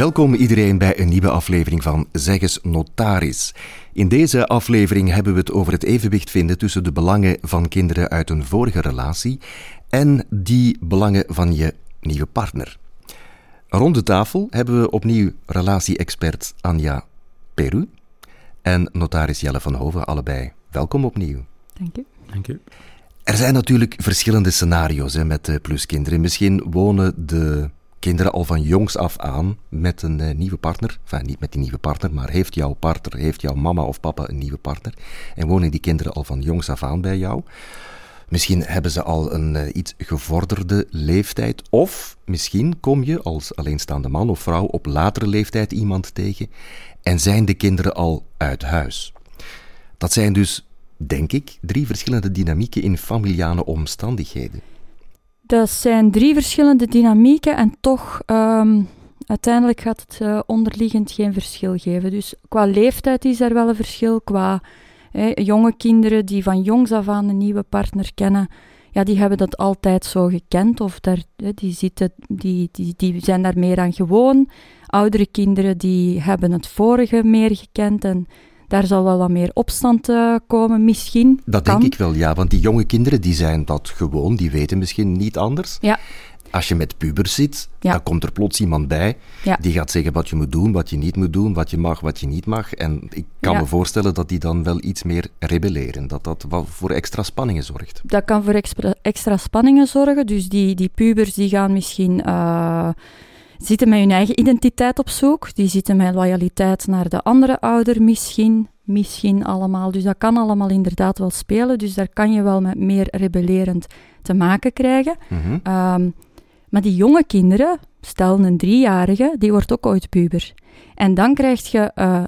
Welkom iedereen bij een nieuwe aflevering van Zeggens Notaris. In deze aflevering hebben we het over het evenwicht vinden tussen de belangen van kinderen uit een vorige relatie en die belangen van je nieuwe partner. Rond de tafel hebben we opnieuw relatie-expert Anja Peru en notaris Jelle van Hoven, allebei. Welkom opnieuw. Dank u. Dank u. Er zijn natuurlijk verschillende scenario's hè, met pluskinderen. Misschien wonen de kinderen al van jongs af aan met een uh, nieuwe partner. Enfin, niet met die nieuwe partner, maar heeft jouw partner, heeft jouw mama of papa een nieuwe partner. En wonen die kinderen al van jongs af aan bij jou. Misschien hebben ze al een uh, iets gevorderde leeftijd. Of misschien kom je als alleenstaande man of vrouw op latere leeftijd iemand tegen en zijn de kinderen al uit huis. Dat zijn dus, denk ik, drie verschillende dynamieken in familiale omstandigheden. Dat zijn drie verschillende dynamieken en toch um, uiteindelijk gaat het uh, onderliggend geen verschil geven. Dus qua leeftijd is er wel een verschil. Qua hè, jonge kinderen die van jongs af aan een nieuwe partner kennen, ja, die hebben dat altijd zo gekend of daar, die, zitten, die, die, die zijn daar meer aan gewoon. Oudere kinderen die hebben het vorige meer gekend en daar zal wel wat meer opstand uh, komen, misschien. Dat kan. denk ik wel, ja. Want die jonge kinderen die zijn dat gewoon, die weten misschien niet anders. Ja. Als je met pubers zit, Ja. dan komt er plots iemand bij Ja. die gaat zeggen wat je moet doen, wat je niet moet doen, wat je mag, wat je niet mag. En ik kan Ja. me voorstellen dat die dan wel iets meer rebelleren, dat dat wel voor extra spanningen zorgt. Dat kan voor extra, extra spanningen zorgen. Dus die, die pubers die gaan misschien eh, zitten met hun eigen identiteit op zoek. Die zitten met loyaliteit naar de andere ouder misschien. Misschien allemaal. Dus dat kan allemaal inderdaad wel spelen. Dus daar kan je wel met meer rebellerend te maken krijgen. Mhm. Ehm, maar die jonge kinderen, stel een driejarige, die wordt ook ooit puber. En dan krijg je, eh,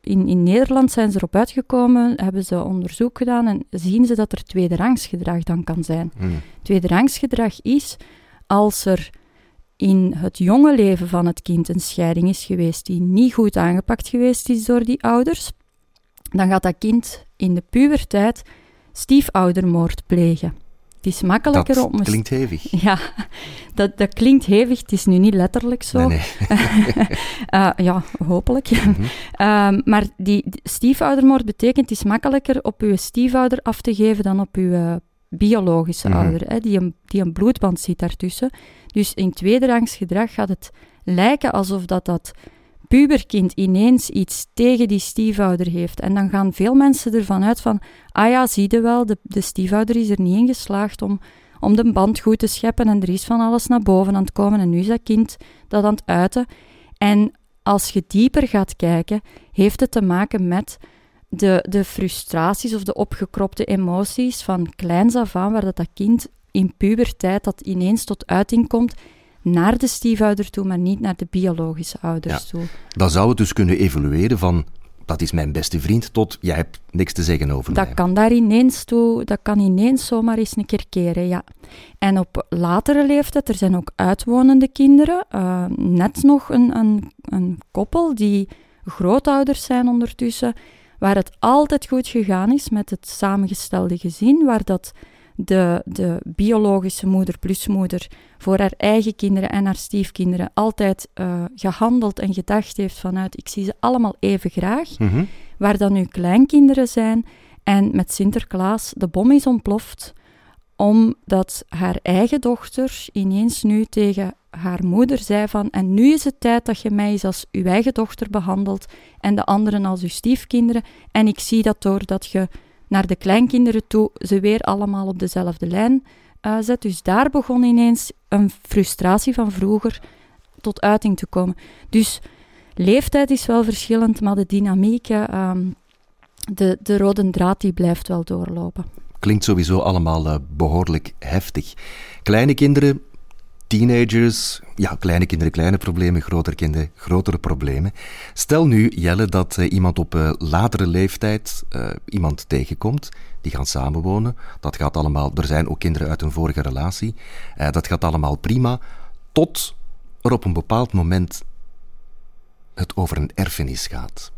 in, in Nederland zijn ze erop uitgekomen, hebben ze onderzoek gedaan en zien ze dat er tweederangsgedrag dan kan zijn. Mhm. Tweederangsgedrag is als er in het jonge leven van het kind een scheiding is geweest die niet goed aangepakt geweest is door die ouders, dan gaat dat kind in de puberteit stiefoudermoord plegen. Het is makkelijker Dat om... klinkt hevig. ja, dat, dat klinkt hevig. Het is nu niet letterlijk zo. Nee, nee. Eh, ja, hopelijk. Mhm. Ehm, maar die, die stiefoudermoord betekent, het is makkelijker op uw stiefouder af te geven dan op uw eh, biologische Mhm. ouder, hè, die, een, die een bloedband ziet daartussen. Dus in tweederangs gedrag gaat het lijken alsof dat, dat puberkind ineens iets tegen die stiefouder heeft. En dan gaan veel mensen ervan uit van, ah ja, zie je wel, de, de stiefouder is er niet in geslaagd om, om de band goed te scheppen en er is van alles naar boven aan het komen en nu is dat kind dat aan het uiten. En als je dieper gaat kijken, heeft het te maken met de, de frustraties of de opgekropte emoties van kleins af aan, waar dat, dat kind in puberteit dat ineens tot uiting komt naar de stiefouder toe, maar niet naar de biologische ouders toe. Dan zou het dus kunnen evolueren van dat is mijn beste vriend tot jij hebt niks te zeggen over Dat mij. kan daar ineens toe, dat kan ineens zomaar eens een keer keren, ja. En op latere leeftijd, er zijn ook uitwonende kinderen, eh, net nog een, een, een koppel die grootouders zijn ondertussen, waar het altijd goed gegaan is met het samengestelde gezin, waar dat de, de biologische moeder plus moeder voor haar eigen kinderen en haar stiefkinderen altijd eh, gehandeld en gedacht heeft vanuit ik zie ze allemaal even graag Mhm. waar dan nu kleinkinderen zijn en met Sinterklaas de bom is ontploft omdat haar eigen dochter ineens nu tegen haar moeder zei van en nu is het tijd dat je mij eens als uw eigen dochter behandelt en de anderen als uw stiefkinderen en ik zie dat doordat je naar de kleinkinderen toe ze weer allemaal op dezelfde lijn eh, zet. Dus daar begon ineens een frustratie van vroeger tot uiting te komen. Dus leeftijd is wel verschillend, maar de dynamiek, eh, ehm, de, de rode draad, die blijft wel doorlopen. Klinkt sowieso allemaal eh, behoorlijk heftig. Kleine kinderen, teenagers, ja, kleine kinderen, kleine problemen, grotere kinderen, grotere problemen. Stel nu, Jelle, dat eh, iemand op eh, latere leeftijd eh, iemand tegenkomt, die gaan samenwonen. Dat gaat allemaal, er zijn ook kinderen uit een vorige relatie. Dat gaat allemaal prima, tot er op een bepaald moment het over een erfenis gaat.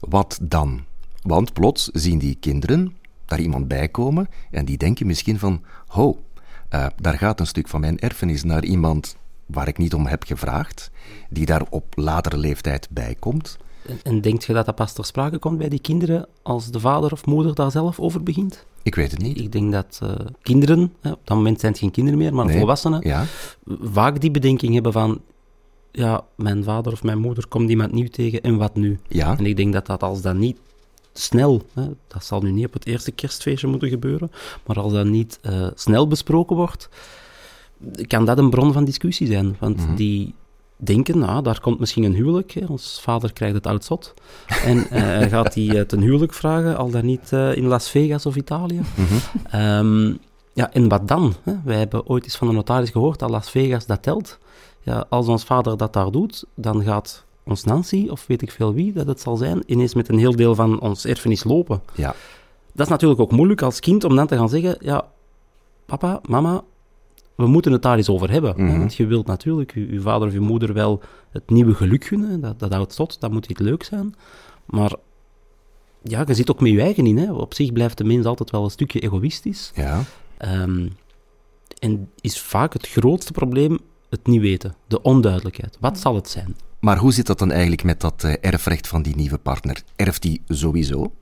Wat dan? Want plots zien die kinderen daar iemand bij komen en die denken misschien van, ho, eh, daar gaat een stuk van mijn erfenis naar iemand waar ik niet om heb gevraagd, die daar op latere leeftijd bij komt. En, en denkt je dat dat pas ter sprake komt bij die kinderen als de vader of moeder daar zelf over begint? Ik weet het niet. Ik denk dat uh, kinderen, hè, op dat moment zijn het geen kinderen meer, maar Nee, volwassenen, Ja, vaak die bedenking hebben van, ja, mijn vader of mijn moeder komt iemand nieuw tegen en wat nu? ja, En ik denk dat dat als dat niet snel, hè, dat zal nu niet op het eerste kerstfeestje moeten gebeuren, maar als dat niet eh, snel besproken wordt, kan dat een bron van discussie zijn. Want Mhm. die denken, nou, daar komt misschien een huwelijk, hè, ons vader krijgt het oud zot, en eh, hij gaat eh, ten huwelijk vragen, al dan niet eh, in Las Vegas of Italië. mhm. Ehm, ja, en wat dan? Hè? Wij hebben ooit eens van de notaris gehoord dat Las Vegas dat telt. Ja, als ons vader dat daar doet, dan gaat ons Nancy, of weet ik veel wie dat het zal zijn, ineens met een heel deel van ons erfenis lopen. ja. Dat is natuurlijk ook moeilijk als kind om dan te gaan zeggen, ja, papa, mama, we moeten het daar eens over hebben. Mhm. Want je wilt natuurlijk je, je vader of je moeder wel het nieuwe geluk gunnen, dat, dat houdt tot, dat moet iets leuk zijn. Maar ja, je zit ook met je eigen in. Hè. Op zich blijft de mens altijd wel een stukje egoïstisch. ja. Ehm, en is vaak het grootste probleem het niet weten, de onduidelijkheid. Wat zal het zijn? Maar hoe zit dat dan eigenlijk met dat eh, erfrecht van die nieuwe partner? Erft die sowieso?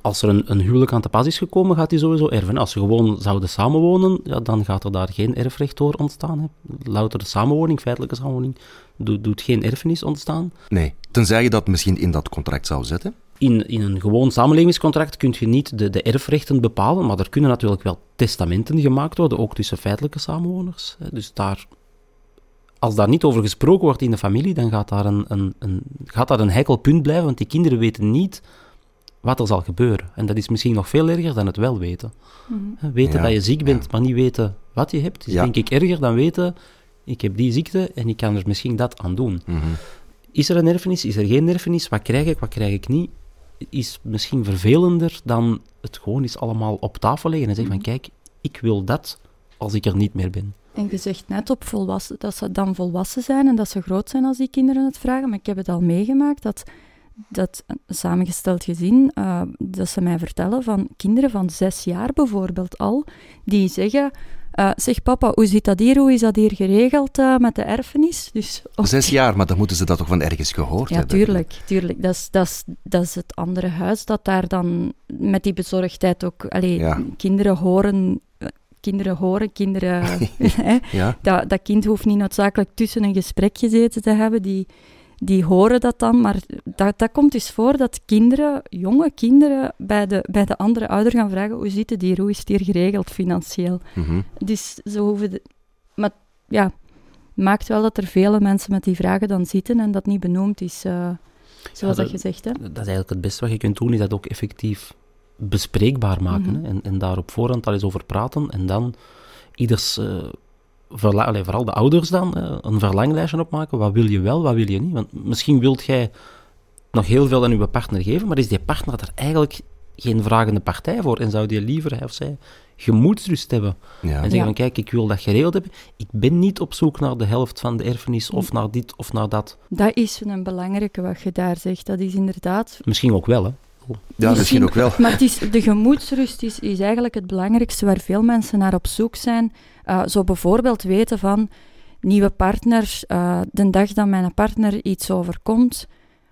Als er een, een huwelijk aan te pas is gekomen, gaat hij sowieso erven. Als ze gewoon zouden samenwonen, ja, dan gaat er daar geen erfrecht door ontstaan. Hè. Louter de samenwoning, feitelijke samenwoning, doet, doet geen erfenis ontstaan. Nee. Tenzij je dat misschien in dat contract zou zetten. In, in een gewoon samenlevingscontract kun je niet de, de erfrechten bepalen, maar er kunnen natuurlijk wel testamenten gemaakt worden, ook tussen feitelijke samenwoners. Dus daar, als daar niet over gesproken wordt in de familie, dan gaat daar een, een, een, gaat dat een heikel punt blijven, want die kinderen weten niet wat er zal gebeuren. En dat is misschien nog veel erger dan het wel weten. Hè, Weten Ja, dat je ziek bent, ja. maar niet weten wat je hebt, is Ja. denk ik erger dan weten, ik heb die ziekte en ik kan er misschien dat aan doen. Mhm. Is er een erfenis? Is er geen erfenis? Wat krijg ik? Wat krijg ik niet? Is misschien vervelender dan het gewoon eens allemaal op tafel leggen en zeggen van kijk, ik wil dat als ik er niet meer ben. En je zegt net op volwassen, dat ze dan volwassen zijn en dat ze groot zijn als die kinderen het vragen. Maar ik heb het al meegemaakt dat, dat samengesteld gezin, eh, dat ze mij vertellen van kinderen van zes jaar bijvoorbeeld al, die zeggen, eh, zeg papa, hoe zit dat hier? Hoe is dat hier geregeld eh, met de erfenis? Dus, Zes jaar, maar dan moeten ze dat toch van ergens gehoord Ja, hebben? tuurlijk, tuurlijk. Dat is, dat, is, dat is het andere huis dat daar dan met die bezorgdheid ook... Allee, Ja. kinderen horen... Kinderen horen, kinderen... Ja, dat, dat kind hoeft niet noodzakelijk tussen een gesprek gezeten te hebben. Die, die horen dat dan. Maar dat, dat komt dus voor dat kinderen, jonge kinderen, bij de, bij de andere ouder gaan vragen: hoe zit het hier? Hoe is het hier geregeld financieel? mhm. Dus ze hoeven. De, maar ja, maakt wel dat er vele mensen met die vragen dan zitten en dat niet benoemd is. eh, zoals Ja, dat dat- je zegt, hè? Dat is eigenlijk het beste wat je kunt doen, is dat ook effectief bespreekbaar maken. Mhm. hè, en, en daar op voorhand al eens over praten. En dan ieders, eh, verla- allee, vooral de ouders dan, eh, een verlanglijstje opmaken. Wat wil je wel, wat wil je niet? Want misschien wilt jij nog heel veel aan je partner geven, maar is die partner er eigenlijk geen vragende partij voor? En zou die liever, hij of zij, gemoedsrust hebben? ja. En zeggen Ja. van, kijk, ik wil dat geregeld hebben. Ik ben niet op zoek naar de helft van de erfenis, of naar dit, of naar dat. Dat is een belangrijke wat je daar zegt. Dat is inderdaad Misschien ook wel, hè. Ja, misschien ook wel. Maar het is, de gemoedsrust is, is eigenlijk het belangrijkste waar veel mensen naar op zoek zijn. Eh, zo bijvoorbeeld weten van nieuwe partner, eh, de dag dat mijn partner iets overkomt,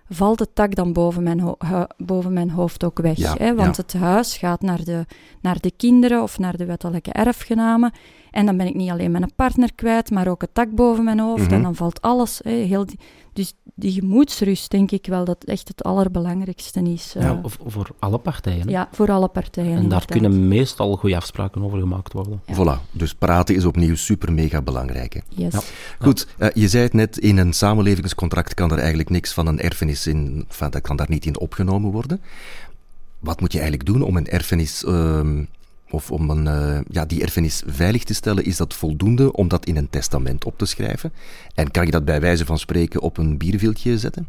valt de tak dan boven mijn, boven mijn hoofd ook weg. Ja, hè? Want ja. het huis gaat naar de, naar de kinderen of naar de wettelijke erfgenamen. En dan ben ik niet alleen mijn partner kwijt, maar ook het tak boven mijn hoofd. Mhm. En dan valt alles. Hè? Heel die, dus die gemoedsrust, denk ik wel, dat echt het allerbelangrijkste is. eh, Ja, of voor alle partijen. hè. ja, voor alle partijen. En daar inderdaad. kunnen meestal goede afspraken over gemaakt worden. Ja. Voilà, dus praten is opnieuw super mega belangrijk. hè. Yes. Ja. Goed, eh, je zei het net, in een samenlevingscontract kan er eigenlijk niks van een erfenis in, enfin, dat kan daar niet in opgenomen worden. Wat moet je eigenlijk doen om een erfenis, ehm, of om een, eh, ja, die erfenis veilig te stellen? Is dat voldoende om dat in een testament op te schrijven? En kan je dat bij wijze van spreken op een bierviltje zetten?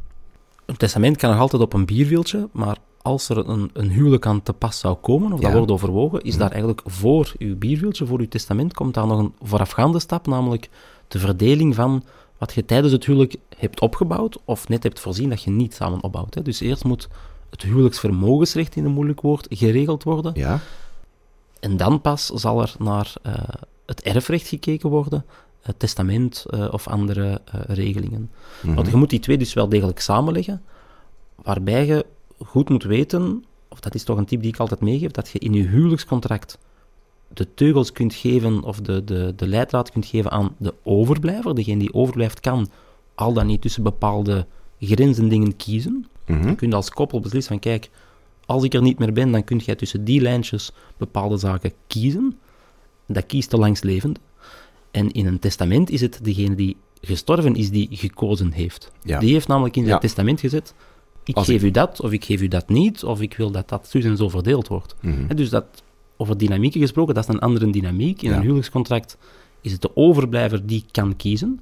Een testament kan nog altijd op een bierwieltje, maar als er een, een huwelijk aan te pas zou komen, of dat Ja. wordt overwogen, is Mhm. daar eigenlijk voor uw bierwieltje, voor uw testament, komt daar nog een voorafgaande stap, namelijk de verdeling van wat je tijdens het huwelijk hebt opgebouwd, of net hebt voorzien dat je niet samen opbouwt. Hè. Dus eerst moet het huwelijksvermogensrecht, in een moeilijk woord, geregeld worden. Ja? En dan pas zal er naar eh, het erfrecht gekeken worden. eh, testament eh, of andere eh, regelingen. Mhm. Want je moet die twee dus wel degelijk samenleggen, waarbij je goed moet weten, of dat is toch een tip die ik altijd meegeef, dat je in je huwelijkscontract de teugels kunt geven of de, de, de leidraad kunt geven aan de overblijver. Degene die overblijft kan al dan niet tussen bepaalde grenzen dingen kiezen. Mhm. Je kunt als koppel beslissen van kijk, als ik er niet meer ben, dan kun jij tussen die lijntjes bepaalde zaken kiezen. Dat kiest de langstlevende. En in een testament is het degene die gestorven is, die gekozen heeft. Ja. Die heeft namelijk in zijn Ja. testament gezet, ik Als geef u dat, of ik geef u dat niet, of ik wil dat dat zo en zo verdeeld wordt. Mhm. Dus dat, over dynamieken gesproken, dat is een andere dynamiek. In Ja. een huwelijkscontract is het de overblijver die kan kiezen,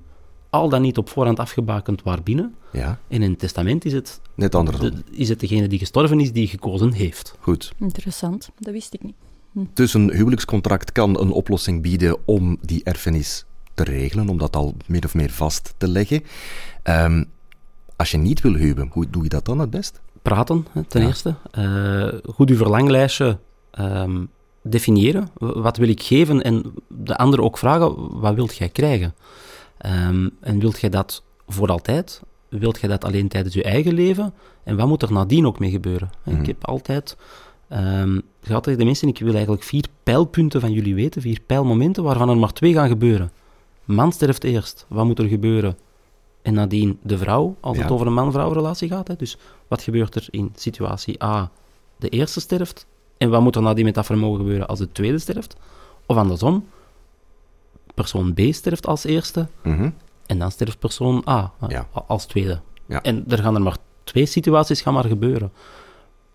al dan niet op voorhand afgebakend waarbinnen. Ja, En in het testament is het, net andersom. de- is het degene die gestorven is, die gekozen heeft. Goed. Interessant, dat wist ik niet. Dus een huwelijkscontract kan een oplossing bieden om die erfenis te regelen, om dat al min of meer vast te leggen. Ehm, als je niet wil huwen, hoe doe je dat dan het best? Praten, hè, ten Ja. eerste. Eh, goed uw verlanglijstje ehm, definiëren. Wat wil ik geven? En de andere ook vragen, wat wilt jij krijgen? Ehm, en wilt jij dat voor altijd? Wilt jij dat alleen tijdens je eigen leven? En wat moet er nadien ook mee gebeuren? Mhm. Ik heb altijd... tegen de mensen, ik wil eigenlijk vier pijlpunten van jullie weten, vier pijlmomenten, waarvan er maar twee gaan gebeuren. Man sterft eerst. Wat moet er gebeuren? En nadien de vrouw, als het over een man-vrouw relatie gaat. Hè. Dus wat gebeurt er in situatie A? De eerste sterft. En wat moet er nadien met dat vermogen gebeuren als de tweede sterft? Of andersom, persoon B sterft als eerste Mhm. en dan sterft persoon A eh, Ja. als tweede. Ja. En er gaan er maar twee situaties gaan maar gebeuren.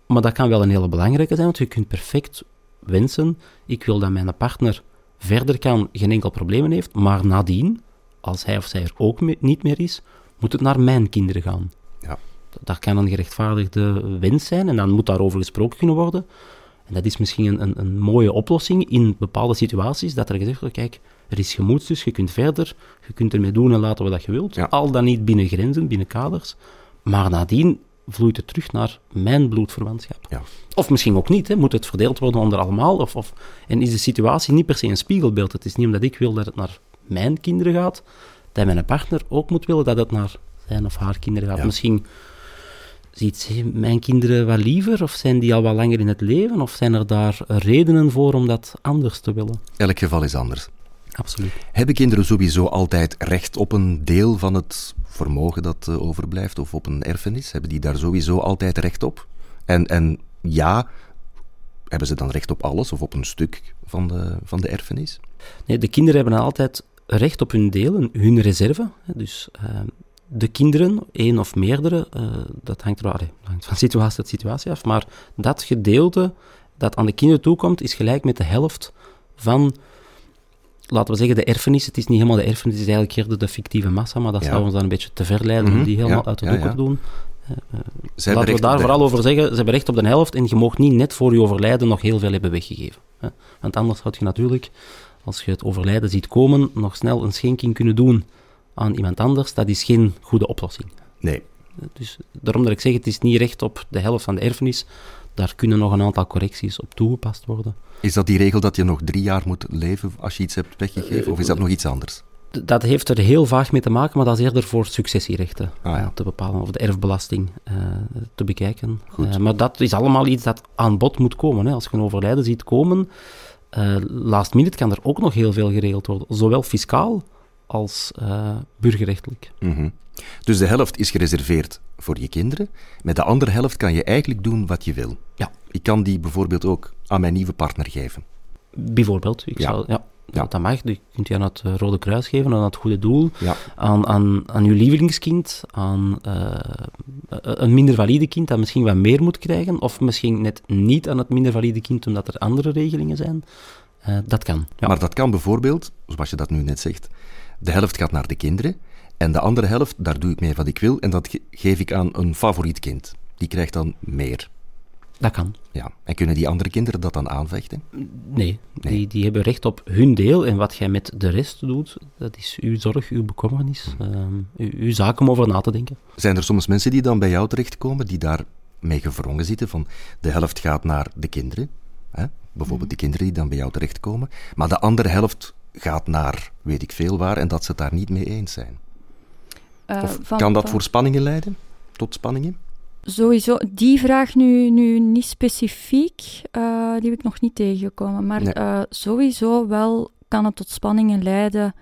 Maar dat kan wel een hele belangrijke zijn, want je kunt perfect wensen, ik wil dat mijn partner verder kan, geen enkel probleem heeft, maar nadien, als hij of zij er ook niet meer is, moet het naar mijn kinderen gaan. Ja. Dat kan een gerechtvaardigde wens zijn en dan moet daarover gesproken kunnen worden. En dat is misschien een, een, een mooie oplossing in bepaalde situaties, dat er gezegd wordt, kijk, er is gemoedsrust, je kunt verder, je kunt ermee doen en laten wat je wilt. Ja. Al dan niet binnen grenzen, binnen kaders. Maar nadien vloeit het terug naar mijn bloedverwantschap. Ja. Of misschien ook niet, hè. moet het verdeeld worden onder allemaal. Of, of, en is de situatie niet per se een spiegelbeeld. Het is niet omdat ik wil dat het naar mijn kinderen gaat, dat mijn partner ook moet willen dat het naar zijn of haar kinderen gaat. Ja. Misschien ziet ze mijn kinderen wel liever, of zijn die al wat langer in het leven, of zijn er daar redenen voor om dat anders te willen? Elk geval is anders. Absoluut. Hebben kinderen sowieso altijd recht op een deel van het vermogen dat eh, overblijft, of op een erfenis? Hebben die daar sowieso altijd recht op? En, en ja, hebben ze dan recht op alles of op een stuk van de, van de erfenis? Nee, de kinderen hebben altijd recht op hun deel, hun reserve. Dus eh, de kinderen, één of meerdere, eh, dat hangt, er, dat hangt van situatie tot situatie af, maar dat gedeelte dat aan de kinderen toekomt, is gelijk met de helft van, laten we zeggen, de erfenis. Het is niet helemaal de erfenis, het is eigenlijk eerder de fictieve massa, maar dat zou ons dan een beetje te ver leiden Mhm, om die helemaal uit de ja. te doen. Hebben Laten we daar de vooral over zeggen, ze hebben recht op de helft en je mag niet net voor je overlijden nog heel veel hebben weggegeven. Hè? Want anders had je natuurlijk, als je het overlijden ziet komen, nog snel een schenking kunnen doen aan iemand anders. Dat is geen goede oplossing. Nee. Dus daarom dat ik zeg, het is niet recht op de helft van de erfenis. Daar kunnen nog een aantal correcties op toegepast worden. Is dat die regel dat je nog drie jaar moet leven als je iets hebt weggegeven, of is dat nog iets anders? Dat heeft er heel vaag mee te maken, maar dat is eerder voor successierechten Ah, ja. eh, te bepalen, of de erfbelasting eh, te bekijken. Eh, maar dat is allemaal iets dat aan bod moet komen. Hè. Als je een overlijden ziet komen, eh, last minute kan er ook nog heel veel geregeld worden, zowel fiscaal als eh, burgerrechtelijk. Mhm. Dus de helft is gereserveerd voor je kinderen. Met de andere helft kan je eigenlijk doen wat je wil. Ja. Ik kan die bijvoorbeeld ook aan mijn nieuwe partner geven. Bijvoorbeeld, ik Ja. Zou, ja, Ja. dat mag. Je kunt je aan het eh, Rode Kruis geven, aan het goede doel, Ja. aan, aan, aan uw lievelingskind, aan eh, een minder valide kind dat misschien wat meer moet krijgen, of misschien net niet aan het minder valide kind omdat er andere regelingen zijn. Dat kan. Ja. Maar dat kan bijvoorbeeld, zoals je dat nu net zegt, de helft gaat naar de kinderen en de andere helft, daar doe ik mee wat ik wil en dat ge- geef ik aan een favoriet kind. Die krijgt dan meer. Dat kan. Ja. En kunnen die andere kinderen dat dan aanvechten? Nee, Nee. Die, die hebben recht op hun deel en wat jij met de rest doet, dat is uw zorg, uw bekommernis, ehm, uw, uw zaak om over na te denken. Zijn er soms mensen die dan bij jou terechtkomen, die daar mee gevrongen zitten, van de helft gaat naar de kinderen, hè? bijvoorbeeld de kinderen die dan bij jou terechtkomen, maar de andere helft gaat naar weet ik veel waar en dat ze het daar niet mee eens zijn. Eh, Of van- kan dat van- voor spanningen leiden? Tot spanningen? Sowieso, die vraag nu, nu niet specifiek, eh, die heb ik nog niet tegengekomen. Maar Nee. eh, sowieso wel kan het tot spanningen leiden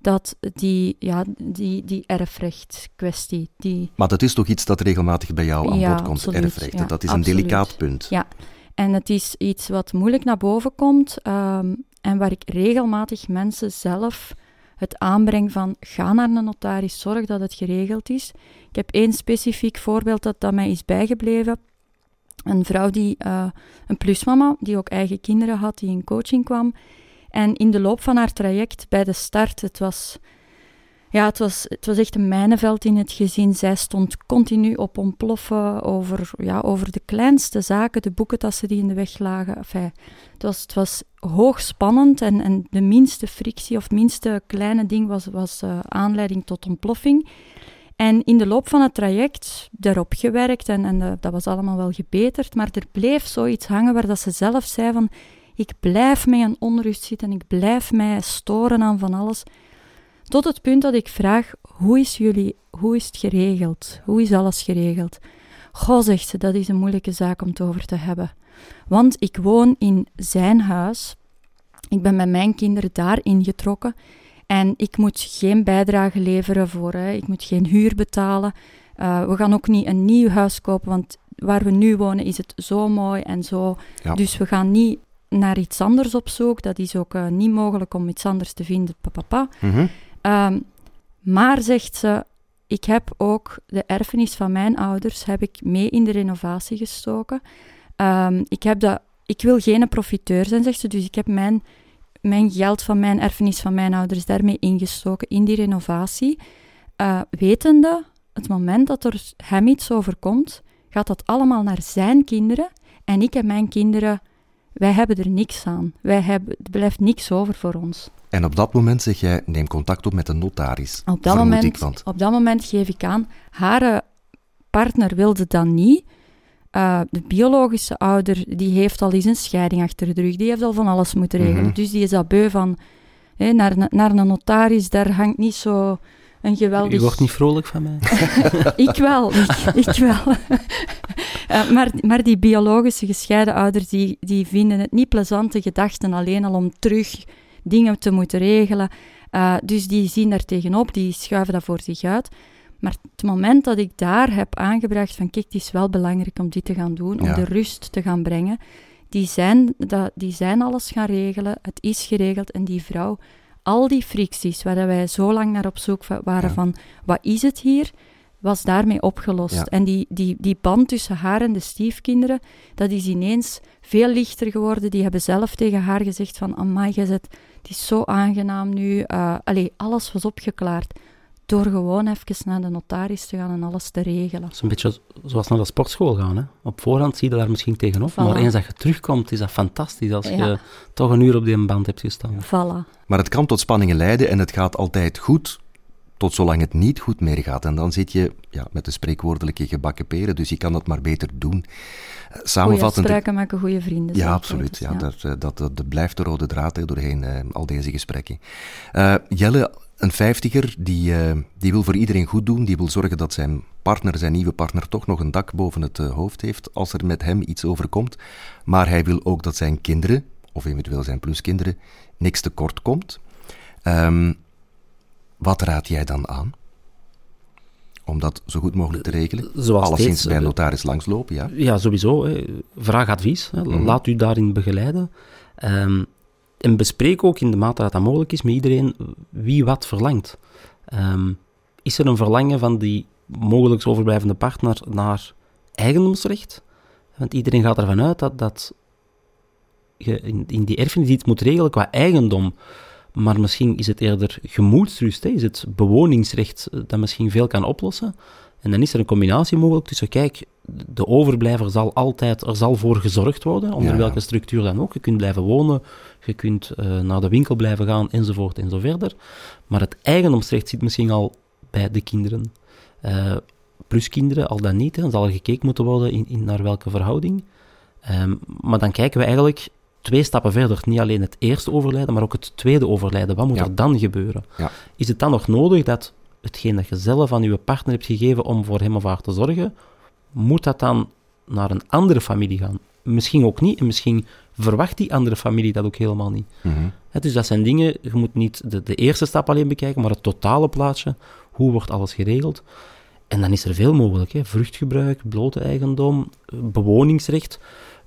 dat die, ja, die, die erfrechtskwestie, die, Maar dat is toch iets dat regelmatig bij jou aan Ja, bod komt, absoluut, erfrechten. ja, dat is een delicaat punt. Ja. En het is iets wat moeilijk naar boven komt ehm, en waar ik regelmatig mensen zelf het aanbreng van ga naar een notaris, zorg dat het geregeld is. Ik heb één specifiek voorbeeld dat, dat mij is bijgebleven. Een vrouw die, eh, een plusmama, die ook eigen kinderen had, die in coaching kwam. En in de loop van haar traject, bij de start, het was, ja, het was, het was echt een mijnenveld in het gezin. Zij stond continu op ontploffen over, ja, over de kleinste zaken, de boekentassen die in de weg lagen. Enfin, het, was, het was hoogspannend en, en de minste frictie of minste kleine ding was, was eh, aanleiding tot ontploffing. En in de loop van het traject daarop gewerkt en, en eh, dat was allemaal wel gebeterd, maar er bleef zoiets hangen waar dat ze zelf zei van ik blijf mij aan onrust zitten, ik blijf mij storen aan van alles. Tot het punt dat ik vraag, hoe is jullie, hoe is het geregeld? Hoe is alles geregeld? Goh, zegt ze, dat is een moeilijke zaak om het over te hebben. Want ik woon in zijn huis. Ik ben met mijn kinderen daar ingetrokken. En ik moet geen bijdrage leveren voor, hè. ik moet geen huur betalen. Uh, we gaan ook niet een nieuw huis kopen, want waar we nu wonen is het zo mooi en zo. Ja. Dus we gaan niet naar iets anders op zoek. Dat is ook uh, niet mogelijk om iets anders te vinden, papa. Mm -hmm. Um, maar zegt ze, ik heb ook de erfenis van mijn ouders heb ik mee in de renovatie gestoken. Um, ik, heb dat, ik wil geen profiteur zijn, zegt ze, dus ik heb mijn, mijn geld van mijn erfenis van mijn ouders daarmee ingestoken in die renovatie. Uh, wetende, het moment dat er hem iets overkomt, gaat dat allemaal naar zijn kinderen. En ik en mijn kinderen, wij hebben er niks aan. Wij hebben, er blijft niks over voor ons. En op dat moment zeg jij, neem contact op met een notaris. Op dat, moment, ik, want... op dat moment geef ik aan, haar partner wilde dat niet. Uh, de biologische ouder, die heeft al eens een scheiding achter de rug. Die heeft al van alles moeten regelen. Mhm. Dus die is dat beu van, hé, naar, naar een notaris, daar hangt niet zo een geweldig... U wordt niet vrolijk van mij? ik wel, ik, ik wel. uh, maar, maar die biologische gescheiden ouders, die, die vinden het niet plezante gedachten alleen al om terug dingen te moeten regelen. Uh, dus die zien daar tegenop, die schuiven dat voor zich uit. Maar het moment dat ik daar heb aangebracht van kijk, het is wel belangrijk om dit te gaan doen, om Ja. de rust te gaan brengen, die zijn, dat, die zijn alles gaan regelen, het is geregeld en die vrouw, al die fricties waar dat wij zo lang naar op zoek wa- waren Ja. van wat is het hier, was daarmee opgelost. Ja. En die, die, die band tussen haar en de stiefkinderen, dat is ineens veel lichter geworden. Die hebben zelf tegen haar gezegd van, amai, jij zet, het is zo aangenaam nu. Uh, allee, alles was opgeklaard. Door gewoon even naar de notaris te gaan en alles te regelen. Dat is een beetje zoals naar de sportschool gaan. Hè? Op voorhand zie je daar misschien tegenop, Voilà. maar eens dat je terugkomt, is dat fantastisch als Ja. je toch een uur op die band hebt gestaan. Voilà. Maar het kan tot spanningen leiden en het gaat altijd goed, tot zolang het niet goed meer gaat. En dan zit je ja, met de spreekwoordelijke gebakken peren, dus je kan dat maar beter doen. Eh, Goeie Samenvattend... afspraken maken goede vrienden. Ja, absoluut. Ja, Dat, eh, dat, dat, blijft de rode draad hè, doorheen eh, al deze gesprekken. Eh, Jelle, een vijftiger, die, eh, die wil voor iedereen goed doen. Die wil zorgen dat zijn partner, zijn nieuwe partner, toch nog een dak boven het eh, hoofd heeft als er met hem iets overkomt. Maar hij wil ook dat zijn kinderen, of eventueel zijn pluskinderen, niks tekort komt. Ehm, wat raad jij dan aan? Om dat zo goed mogelijk te regelen? Zoals Alleszins steeds, bij een eh, notaris langslopen, ja. Ja, sowieso. Hè. Vraag advies. Hè. Mhm. Laat u daarin begeleiden. Ehm, en bespreek ook in de mate dat dat mogelijk is met iedereen wie wat verlangt. Ehm, is er een verlangen van die mogelijk overblijvende partner naar eigendomsrecht? Want iedereen gaat ervan uit dat, dat je in, die erfenis iets moet regelen qua eigendom. Maar misschien is het eerder gemoedsrust, hè? is het bewoningsrecht eh, dat misschien veel kan oplossen. En dan is er een combinatie mogelijk tussen, kijk, de overblijver zal altijd, er zal voor gezorgd worden, onder Ja. welke structuur dan ook. Je kunt blijven wonen, je kunt eh, naar de winkel blijven gaan, enzovoort en zo verder. Maar het eigendomsrecht zit misschien al bij de kinderen. Eh, plus kinderen, al dan niet, hè, dan zal er gekeken moeten worden in, in naar welke verhouding. Ehm, maar dan kijken we eigenlijk twee stappen verder, niet alleen het eerste overlijden, maar ook het tweede overlijden. Wat moet Ja. er dan gebeuren? Is het dan nog nodig dat hetgeen dat je zelf aan je partner hebt gegeven om voor hem of haar te zorgen, moet dat dan naar een andere familie gaan? Misschien ook niet, en misschien verwacht die andere familie dat ook helemaal niet. Mhm. Hè, dus dat zijn dingen, je moet niet de, de eerste stap alleen bekijken, maar het totale plaatje. Hoe wordt alles geregeld? En dan is er veel mogelijk. Hè. Vruchtgebruik, blote eigendom, bewoningsrecht,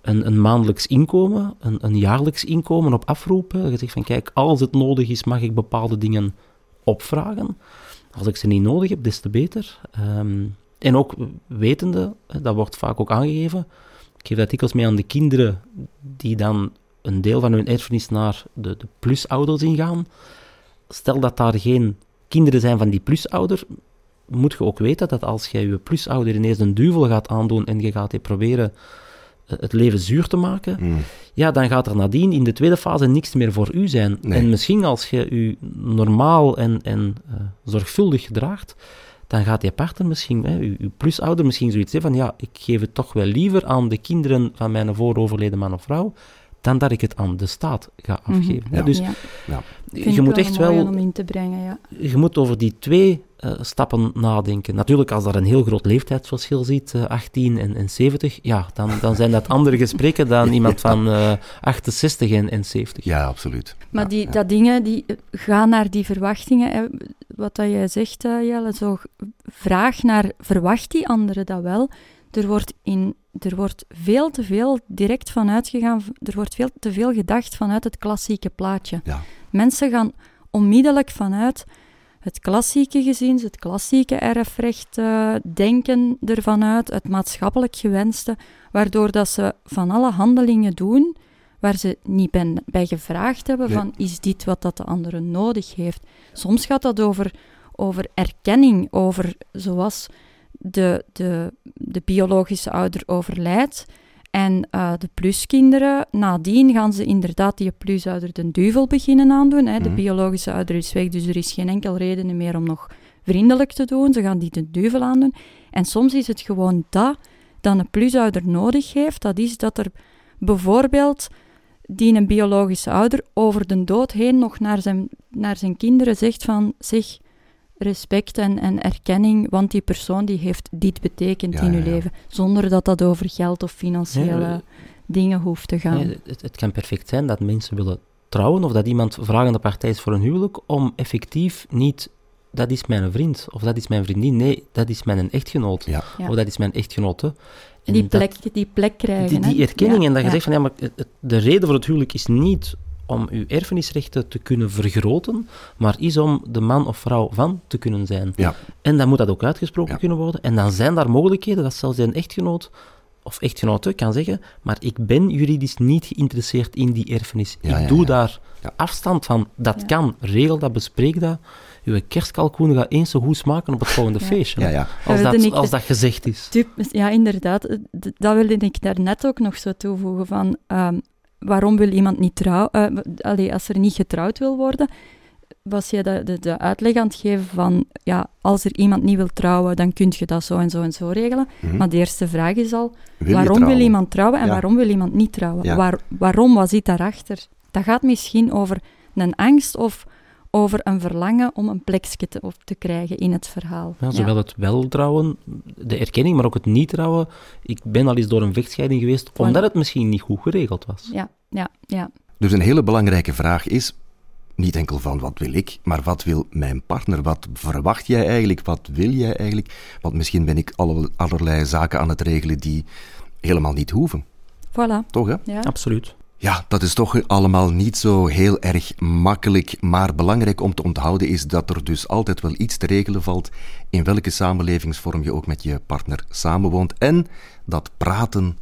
een, een maandelijks inkomen, een, een jaarlijks inkomen op afroep. hè. Je zegt van, kijk, als het nodig is, mag ik bepaalde dingen opvragen. Als ik ze niet nodig heb, des te beter. Ehm, en ook wetende, dat wordt vaak ook aangegeven, ik geef dat dikwijls mee aan de kinderen die dan een deel van hun erfenis naar de, de plusouders ingaan. Stel dat daar geen kinderen zijn van die plusouder, moet je ook weten dat als jij je plusouder ineens een duvel gaat aandoen en je gaat die proberen het leven zuur te maken, Mm. ja, dan gaat er nadien in de tweede fase niks meer voor u zijn. Nee. En misschien als je u normaal en, en eh, zorgvuldig gedraagt, dan gaat je partner misschien, hè, uw, uw plusouder, misschien zoiets hebben van ja, ik geef het toch wel liever aan de kinderen van mijn vooroverleden man of vrouw, dan dat ik het aan de staat ga Mhm. afgeven. Ja. Dus Ja, je moet wel echt wel om in te brengen, ja. je moet over die twee eh, stappen nadenken. Natuurlijk, als er een heel groot leeftijdsverschil ziet, eh, 18 en, en 70, ja, dan, dan zijn dat andere gesprekken dan iemand van eh, 68 en, en 70. Ja, absoluut. Maar Ja, die, ja. dat dingen, die eh, gaan naar die verwachtingen. Hè. Wat dat jij zegt, eh, Jelle, zo vraag naar, verwacht die andere dat wel? Er wordt, in, er wordt veel te veel direct vanuit gegaan, er wordt veel te veel gedacht vanuit het klassieke plaatje. Ja. Mensen gaan onmiddellijk vanuit het klassieke gezin, het klassieke erfrecht eh, denken ervan uit, het maatschappelijk gewenste, waardoor dat ze van alle handelingen doen waar ze niet ben, bij gevraagd hebben Nee. van is dit wat dat de andere nodig heeft. Soms gaat dat over, over erkenning, over zoals de, de, de biologische ouder overlijdt en eh, de pluskinderen, nadien gaan ze inderdaad die plusouder de duivel beginnen aandoen. Hè. De Mhm. biologische ouder is weg, dus er is geen enkel reden meer om nog vriendelijk te doen. Ze gaan die de duivel aandoen. En soms is het gewoon dat dat een plusouder nodig heeft. Dat is dat er bijvoorbeeld die een biologische ouder over de dood heen nog naar zijn, naar zijn kinderen zegt van zeg respect en, en erkenning, want die persoon die heeft dit betekend Ja, in ja, uw ja. leven. Zonder dat dat over geld of financiële Nee, eh, dingen hoeft te gaan. Nee, het, het kan perfect zijn dat mensen willen trouwen of dat iemand vragende partij is voor een huwelijk om effectief niet dat is mijn vriend of dat is mijn vriendin. Nee, dat is mijn echtgenoot. Ja. Ja. Of dat is mijn echtgenote. En die, dat- plek, die plek krijgen. die, die erkenning Ja, en dat je ja. zegt van ja, maar de reden voor het huwelijk is niet om uw erfenisrechten te kunnen vergroten, maar is om de man of vrouw van te kunnen zijn. Ja. En dan moet dat ook uitgesproken Ja. kunnen worden. En dan zijn daar mogelijkheden dat zelfs een echtgenoot of echtgenote kan zeggen, maar ik ben juridisch niet geïnteresseerd in die erfenis. Ja, ik ja, doe ja. daar Ja. afstand van. Dat Ja. kan. Regel dat, bespreek dat. Uw kerstkalkoen gaat eens zo goed smaken op het volgende Ja. feestje. Ja, ja. Als, dat, als dat gezegd is. Typ- ja, inderdaad. Dat wilde ik daarnet ook nog zo toevoegen van... ehm, waarom wil iemand niet trouwen? eh, allee, als er niet getrouwd wil worden, was je de, de, de uitleg aan het geven van... Ja, als er iemand niet wil trouwen, dan kun je dat zo en zo en zo regelen. Mhm. Maar de eerste vraag is al... Wil waarom wil iemand trouwen en Ja. waarom wil iemand niet trouwen? Ja. Waar, waarom, wat zit daarachter? Dat gaat misschien over een angst of over een verlangen om een plekje te, op te krijgen in het verhaal. Ja, zowel het wel trouwen, de erkenning, maar ook het niet trouwen. Ik ben al eens door een vechtscheiding geweest, omdat het misschien niet goed geregeld was. Ja, ja, ja. Dus een hele belangrijke vraag is, niet enkel van wat wil ik, maar wat wil mijn partner? Wat verwacht jij eigenlijk? Wat wil jij eigenlijk? Want misschien ben ik alle, allerlei zaken aan het regelen die helemaal niet hoeven. Voilà. Toch, hè? Ja. Absoluut. Ja, dat is toch allemaal niet zo heel erg makkelijk, maar belangrijk om te onthouden is dat er dus altijd wel iets te regelen valt in welke samenlevingsvorm je ook met je partner samenwoont en dat praten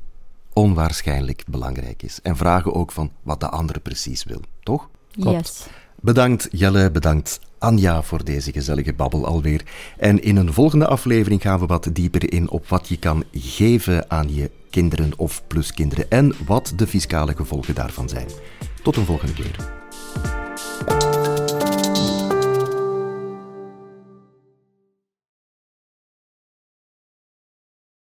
onwaarschijnlijk belangrijk is. En vragen ook van wat de andere precies wil, toch? Klopt. Yes. Bedankt Jelle, bedankt Anja voor deze gezellige babbel alweer. En in een volgende aflevering gaan we wat dieper in op wat je kan geven aan je kinderen of pluskinderen en wat de fiscale gevolgen daarvan zijn. Tot een volgende keer.